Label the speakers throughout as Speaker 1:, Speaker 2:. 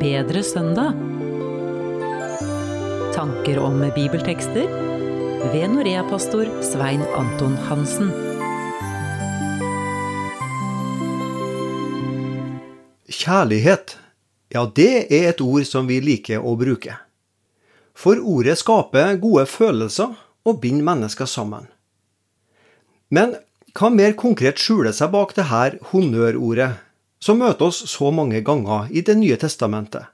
Speaker 1: Bedre søndag. Tanker om bibeltekster ved Norea-pastor Svein Anton Hansen.
Speaker 2: Kjærlighet, ja det er et ord som vi liker å bruke. For ordet skaper gode følelser og binder mennesker sammen. Men hva mer konkret skjuler seg bak dette honnørordet, som møter oss så mange ganger i Det nye testamentet?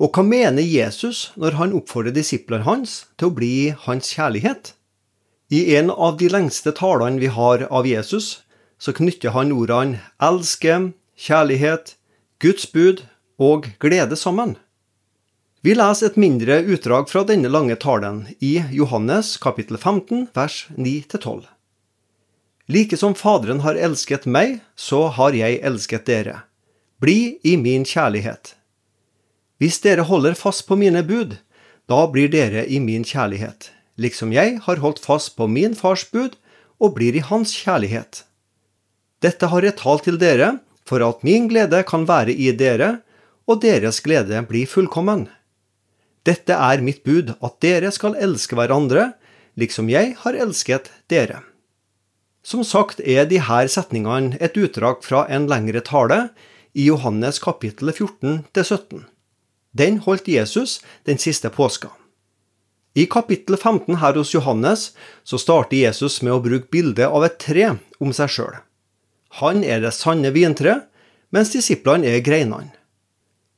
Speaker 2: Og hva mener Jesus når han oppfordrer disiplene hans til å bli hans kjærlighet? I en av de lengste talene vi har av Jesus, så knytter han ordene elske, kjærlighet, Guds bud og glede sammen. Vi leser et mindre utdrag fra denne lange talen i Johannes kapittel 15 vers 9-12. Like som Faderen har elsket meg, så har jeg elsket dere. Bli i min kjærlighet. Hvis dere holder fast på mine bud, da blir dere i min kjærlighet, liksom jeg har holdt fast på min fars bud og blir i hans kjærlighet. Dette har jeg talt til dere, for at min glede kan være i dere, og deres glede blir fullkommen. Dette er mitt bud, at dere skal elske hverandre, liksom jeg har elsket dere. Som sagt er de her setningene et utdrag fra en lengre tale i Johannes kapittel 14-17. Den holdt Jesus den siste påska. I kapittel 15 her hos Johannes så starter Jesus med å bruke bildet av et tre om seg sjøl. Han er det sanne vintre, mens disiplene er greinene.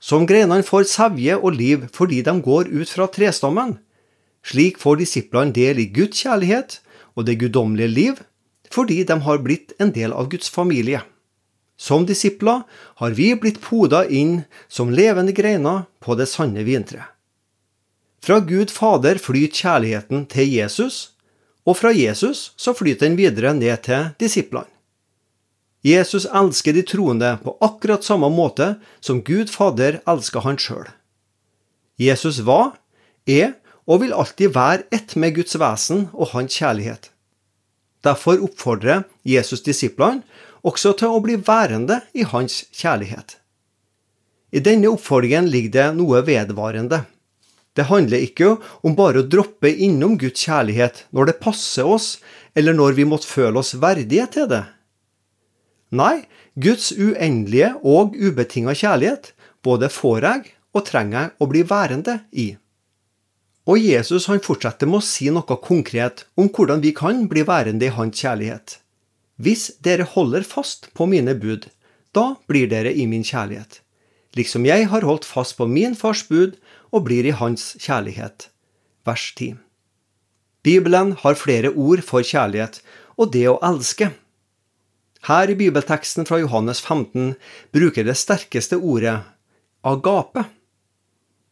Speaker 2: Som greinene får sevje og liv fordi de går ut fra trestammen. Slik får disiplene del i Guds kjærlighet og det guddommelige liv, fordi de har blitt en del av Guds familie. Som disipler har vi blitt poda inn som levende greiner på det sanne vintreet. Fra Gud Fader flyter kjærligheten til Jesus, og fra Jesus så flyter den videre ned til disiplene. Jesus elsker de troende på akkurat samme måte som Gud Fader elsker han sjøl. Jesus var, er og vil alltid være ett med Guds vesen og hans kjærlighet. Derfor oppfordrer Jesus disiplene også til å bli værende i hans kjærlighet. I denne oppfordringen ligger det noe vedvarende. Det handler ikke om bare å droppe innom Guds kjærlighet når det passer oss, eller når vi måtte føle oss verdige til det. Nei, Guds uendelige og ubetinga kjærlighet både får jeg og trenger jeg å bli værende i. Og Jesus han fortsetter med å si noe konkret om hvordan vi kan bli værende i hans kjærlighet. Hvis dere holder fast på mine bud, da blir dere i min kjærlighet, liksom jeg har holdt fast på min fars bud og blir i hans kjærlighet. Vers 10. Bibelen har flere ord for kjærlighet og det å elske. Her i bibelteksten fra Johannes 15 bruker det sterkeste ordet agape.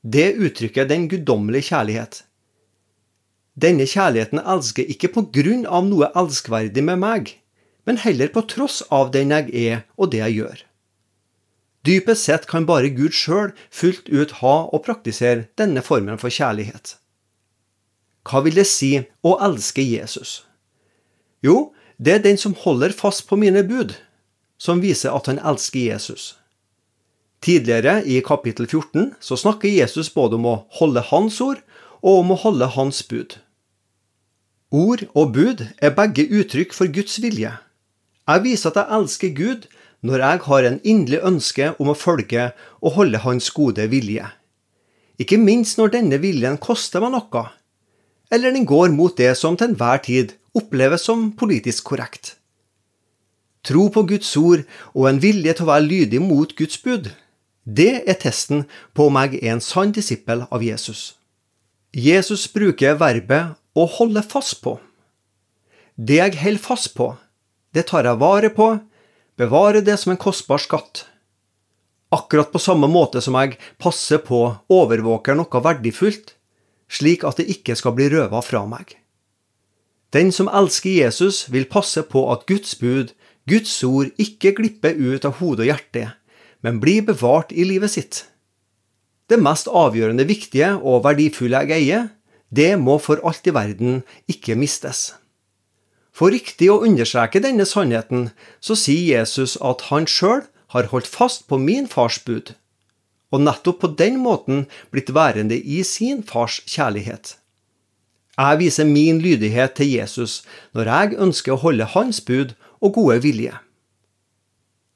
Speaker 2: Det uttrykker den guddommelige kjærlighet. Denne kjærligheten elsker ikke på grunn av noe elskverdig med meg, men heller på tross av den jeg er og det jeg gjør. Dypest sett kan bare Gud sjøl fullt ut ha og praktisere denne formen for kjærlighet. Hva vil det si å elske Jesus? Jo, det er den som holder fast på mine bud, som viser at han elsker Jesus. Tidligere i kapittel 14 så snakker Jesus både om å holde hans ord og om å holde hans bud. Ord og bud er begge uttrykk for Guds vilje. Jeg viser at jeg elsker Gud når jeg har en inderlig ønske om å følge og holde Hans gode vilje. Ikke minst når denne viljen koster meg noe, eller den går mot det som til enhver tid oppleves som politisk korrekt. Tro på Guds ord og en vilje til å være lydig mot Guds bud, det er testen på om jeg er en sann disippel av Jesus. Jesus bruker verbet å holde fast på. Det jeg holder fast på, det tar jeg vare på, bevarer det som en kostbar skatt. Akkurat på samme måte som jeg passer på overvåker noe verdifullt, slik at det ikke skal bli røva fra meg. Den som elsker Jesus, vil passe på at Guds bud, Guds ord, ikke glipper ut av hodet og hjertet, men blir bevart i livet sitt. Det mest avgjørende viktige og verdifulle jeg eier, det må for alt i verden ikke mistes. For riktig å understreke denne sannheten, så sier Jesus at han sjøl har holdt fast på min fars bud, og nettopp på den måten blitt værende i sin fars kjærlighet. Jeg viser min lydighet til Jesus når jeg ønsker å holde hans bud og gode vilje.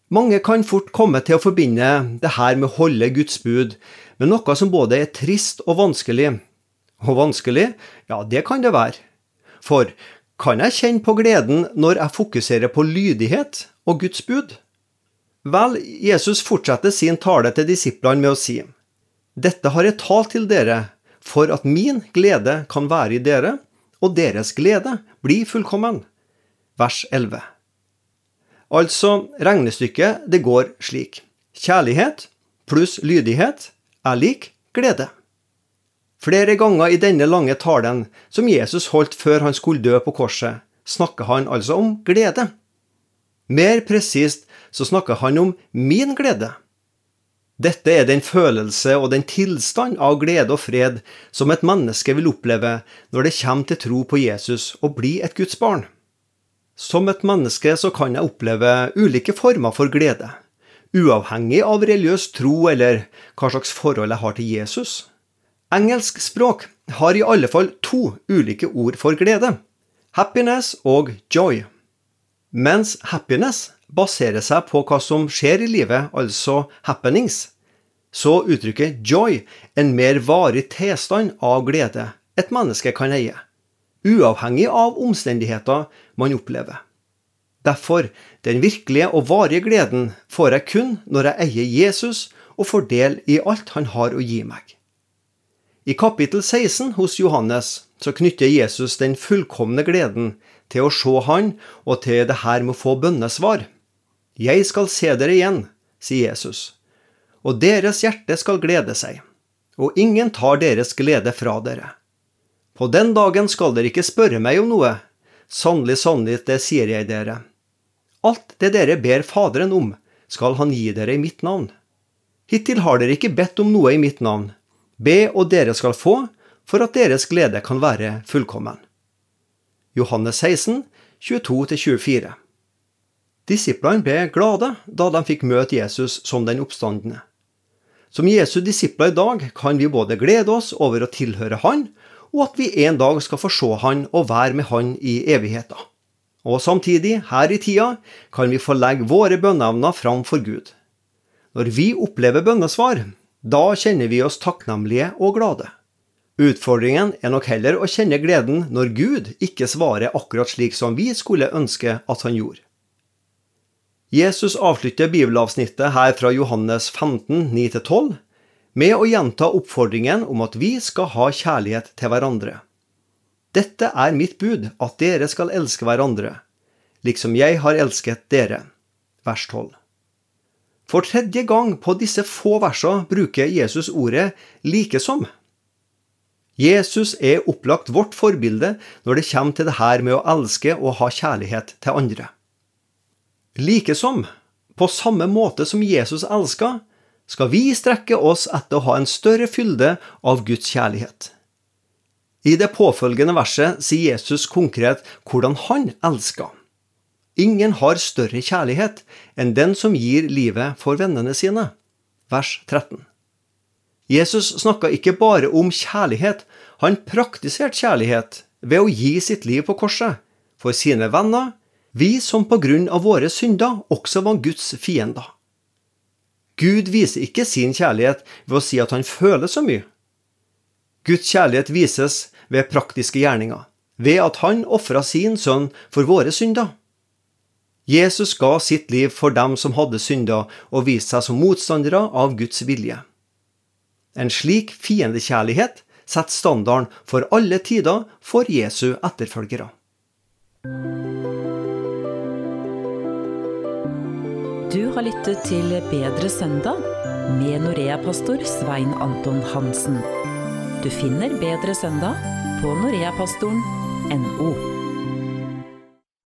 Speaker 2: Mange kan fort komme til å forbinde det her med å holde Guds bud med noe som både er trist og vanskelig. Og vanskelig, ja, det kan det være. For kan jeg kjenne på gleden når jeg fokuserer på lydighet og Guds bud? Vel, Jesus fortsetter sin tale til disiplene med å si, Dette har jeg talt til dere, for at min glede kan være i dere, og deres glede blir fullkommen. Vers 11. Altså, regnestykket det går slik. Kjærlighet pluss lydighet er lik glede. Flere ganger i denne lange talen som Jesus holdt før han skulle dø på korset, snakker han altså om glede. Mer presist så snakker han om min glede. Dette er den følelse og den tilstand av glede og fred som et menneske vil oppleve når det kommer til tro på Jesus og blir et Guds barn. Som et menneske så kan jeg oppleve ulike former for glede, uavhengig av religiøs tro eller hva slags forhold jeg har til Jesus. Engelsk språk har i alle fall to ulike ord for glede, happiness og joy. Mens happiness baserer seg på hva som skjer i livet, altså happenings, så uttrykker joy en mer varig tilstand av glede et menneske kan eie, uavhengig av omstendigheter man opplever. Derfor, den virkelige og varige gleden får jeg kun når jeg eier Jesus og får del i alt han har å gi meg. I kapittel 16 hos Johannes så knytter Jesus den fullkomne gleden til å se han og til det her med å få bønnesvar. Jeg skal se dere igjen, sier Jesus, og deres hjerte skal glede seg, og ingen tar deres glede fra dere. På den dagen skal dere ikke spørre meg om noe, sannelig, sannelig, det sier jeg dere. Alt det dere ber Faderen om, skal han gi dere i mitt navn. Hittil har dere ikke bedt om noe i mitt navn. Be, og dere skal få, for at deres glede kan være fullkommen. Johannes 16, 22-24 Disiplene ble glade da de fikk møte Jesus som den oppstandende. Som Jesu disipler i dag kan vi både glede oss over å tilhøre Han, og at vi en dag skal få se Han og være med Han i evigheten. Og samtidig, her i tida, kan vi få legge våre bønneevner fram for Gud. Når vi opplever bønnesvar, da kjenner vi oss takknemlige og glade. Utfordringen er nok heller å kjenne gleden når Gud ikke svarer akkurat slik som vi skulle ønske at han gjorde. Jesus avslutter bibelavsnittet her fra Johannes 15, 9-12 med å gjenta oppfordringen om at vi skal ha kjærlighet til hverandre. Dette er mitt bud, at dere skal elske hverandre, liksom jeg har elsket dere. Vers 12. For tredje gang på disse få versene bruker Jesus ordet likesom. Jesus er opplagt vårt forbilde når det kommer til det her med å elske og ha kjærlighet til andre. Likesom, på samme måte som Jesus elska, skal vi strekke oss etter å ha en større fylde av Guds kjærlighet. I det påfølgende verset sier Jesus konkret hvordan han elsker. Ingen har større kjærlighet enn den som gir livet for vennene sine. Vers 13. Jesus snakka ikke bare om kjærlighet, han praktiserte kjærlighet ved å gi sitt liv på korset, for sine venner, vi som på grunn av våre synder også var Guds fiender. Gud viser ikke sin kjærlighet ved å si at han føler så mye. Guds kjærlighet vises ved praktiske gjerninger, ved at han ofra sin sønn for våre synder. Jesus ga sitt liv for dem som hadde synder, og viste seg som motstandere av Guds vilje. En slik fiendekjærlighet setter standarden for alle tider for Jesu etterfølgere.
Speaker 1: Du har lyttet til Bedre søndag med Norea-pastor Svein Anton Hansen. Du finner Bedre søndag på noreapastoren.no.